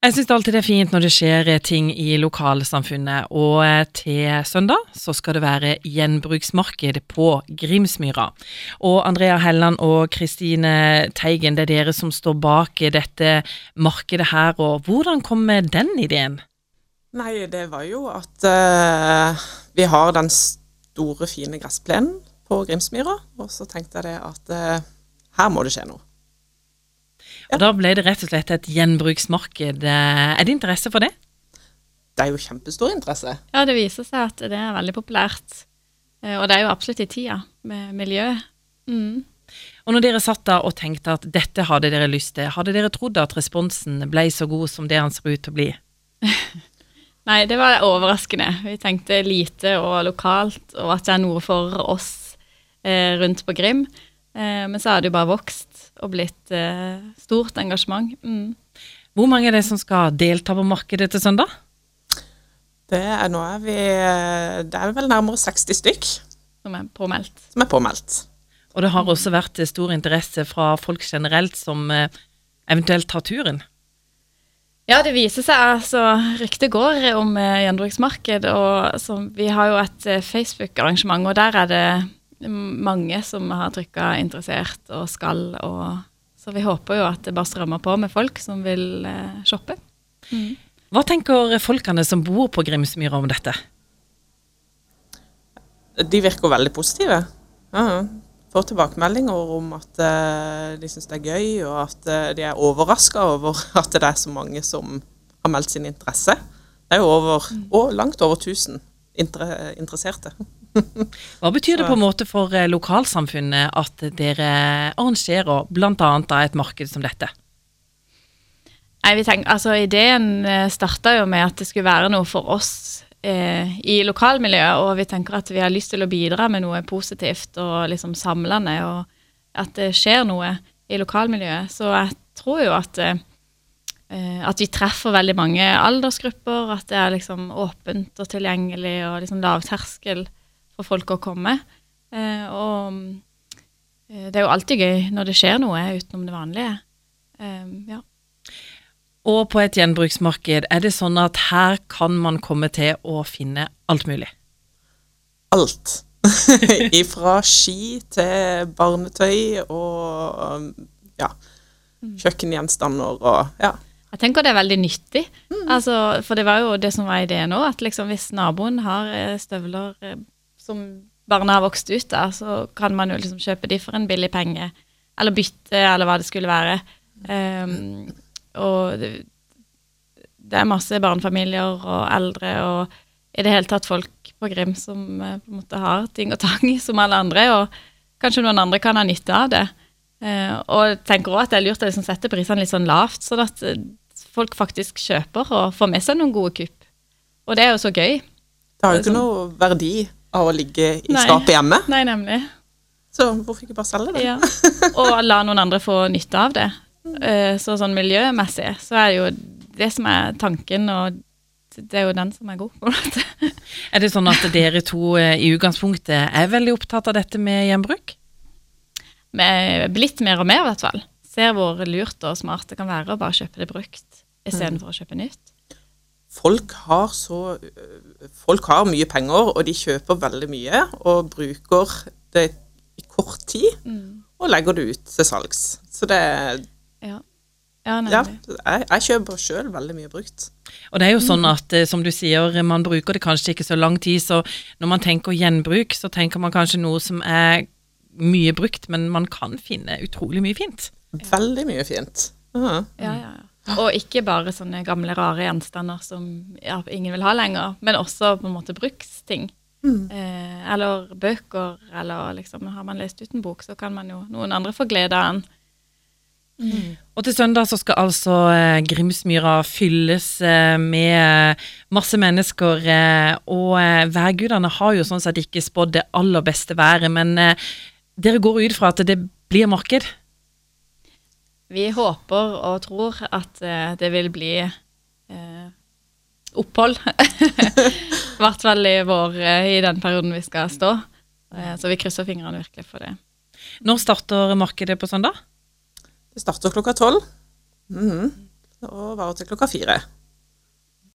Jeg syns alltid det er fint når det skjer ting i lokalsamfunnet, og eh, til søndag så skal det være gjenbruksmarked på Grimsmyra. Og Andrea Helland og Kristine Teigen, det er dere som står bak dette markedet her, og hvordan kom den ideen? Nei, det var jo at uh, vi har den store, fine gressplenen på Grimsmyra, og så tenkte jeg det at uh, her må det skje noe. Og Da ble det rett og slett et gjenbruksmarked. Er det interesse for det? Det er jo kjempestor interesse. Ja, det viser seg at det er veldig populært. Eh, og det er jo absolutt i tida med miljøet. Mm. Og når dere satt da og tenkte at dette hadde dere lyst til, hadde dere trodd at responsen ble så god som det han ser ut til å bli? Nei, det var overraskende. Vi tenkte lite og lokalt, og at det er noe for oss eh, rundt på Grim. Eh, men så har det jo bare vokst og blitt eh, stort engasjement. Mm. Hvor mange er det som skal delta på markedet til søndag? Det er, nå er vi, det er vel nærmere 60 stykk. Som er påmeldt. Som er påmeldt. Og det har også vært stor interesse fra folk generelt som eh, eventuelt tar turen? Ja, det viser seg altså Ryktet går om eh, gjenbruksmarked. og så, Vi har jo et eh, Facebook-arrangement, og der er det mange som har trykka 'interessert' og 'skal'. Og, så vi håper jo at det bare strømmer på med folk som vil eh, shoppe. Mm. Hva tenker folkene som bor på Grimsmyra om dette? De virker veldig positive. Ja, får tilbakemeldinger om at uh, de syns det er gøy, og at uh, de er overraska over at det er så mange som har meldt sin interesse. Det er jo over, mm. og langt over 1000 inter interesserte. Hva betyr det på en måte for eh, lokalsamfunnet at dere arrangerer bl.a. et marked som dette? Nei, vi tenker, altså Ideen eh, starta jo med at det skulle være noe for oss eh, i lokalmiljøet, og vi tenker at vi har lyst til å bidra med noe positivt og liksom samlende, og at det skjer noe i lokalmiljøet. Så jeg tror jo at, eh, at vi treffer veldig mange aldersgrupper, at det er liksom åpent og tilgjengelig og liksom lavterskel for folk å komme. Eh, og eh, det er jo alltid gøy når det skjer noe utenom det vanlige. Eh, ja. Og på et gjenbruksmarked, er det sånn at her kan man komme til å finne alt mulig? Alt. Ifra ski til barnetøy og ja, mm. kjøkkengjenstander og ja. Jeg tenker det er veldig nyttig. Mm. Altså, for det var jo det som var ideen òg, at liksom hvis naboen har støvler som barna har vokst ut av, så kan man jo liksom kjøpe de for en billig penge. Eller bytte, eller hva det skulle være. Um, og det, det, er masse barnefamilier og eldre og i det hele tatt folk på Grim som uh, på en måte har ting og tang som alle andre, og kanskje noen andre kan ha nytte av det. Uh, og tenker også at det er lurt å liksom sette prisene litt sånn lavt, sånn at uh, folk faktisk kjøper og får med seg noen gode kupp. Og det er jo så gøy. Det har jo ikke sånn. noe verdi av å ligge i Nei. skapet hjemme. Nei, nemlig. Så hvorfor ikke bare selge det? Ja. Og la noen andre få nytte av det. Eh, så sånn miljømessig så er det jo det som er tanken, og det er jo den som er god. på. Er det sånn at dere to eh, i utgangspunktet er veldig opptatt av dette med gjenbruk? Vi er blitt mer og mer, i hvert fall. Ser hvor lurt og smart det kan være å bare kjøpe det brukt istedenfor mm. å kjøpe nytt folk har så Folk har mye penger, og de kjøper veldig mye og bruker det i kort tid. Mm. Og legger det ut til salgs. Så det Ja. Ja, ja jeg, jeg, kjøper sjøl veldig mye brukt. Og det er jo sånn at eh, som du sier, man bruker det kanskje ikke så lang tid, så når man tenker gjenbruk, så tenker man kanskje noe som er mye brukt, men man kan finne utrolig mye fint. Veldig mye fint. Uh -huh. Ja, ja, ja. Og ikke bare sånne gamle, rare gjenstander som ja, ingen vil ha lenger, men også på en måte bruksting. Mm. Eh, eller bøker, eller liksom Har man lest ut en bok, så kan man jo noen andre få glede av den. Mm. Og til søndag så skal altså eh, Grimsmyra fylles eh, med eh, masse mennesker. Eh, og eh, værgudene har jo sånn sett ikke spådd det aller beste været, men eh, dere går ut fra at det blir marked? Vi håper og tror at uh, det vil bli uh, opphold. I hvert fall i, vår, uh, i den perioden vi skal stå. så vi krysser fingrene virkelig for det. Når starter markedet på søndag? Det starter klokka tolv. Mm -hmm. og varer til klokka fire.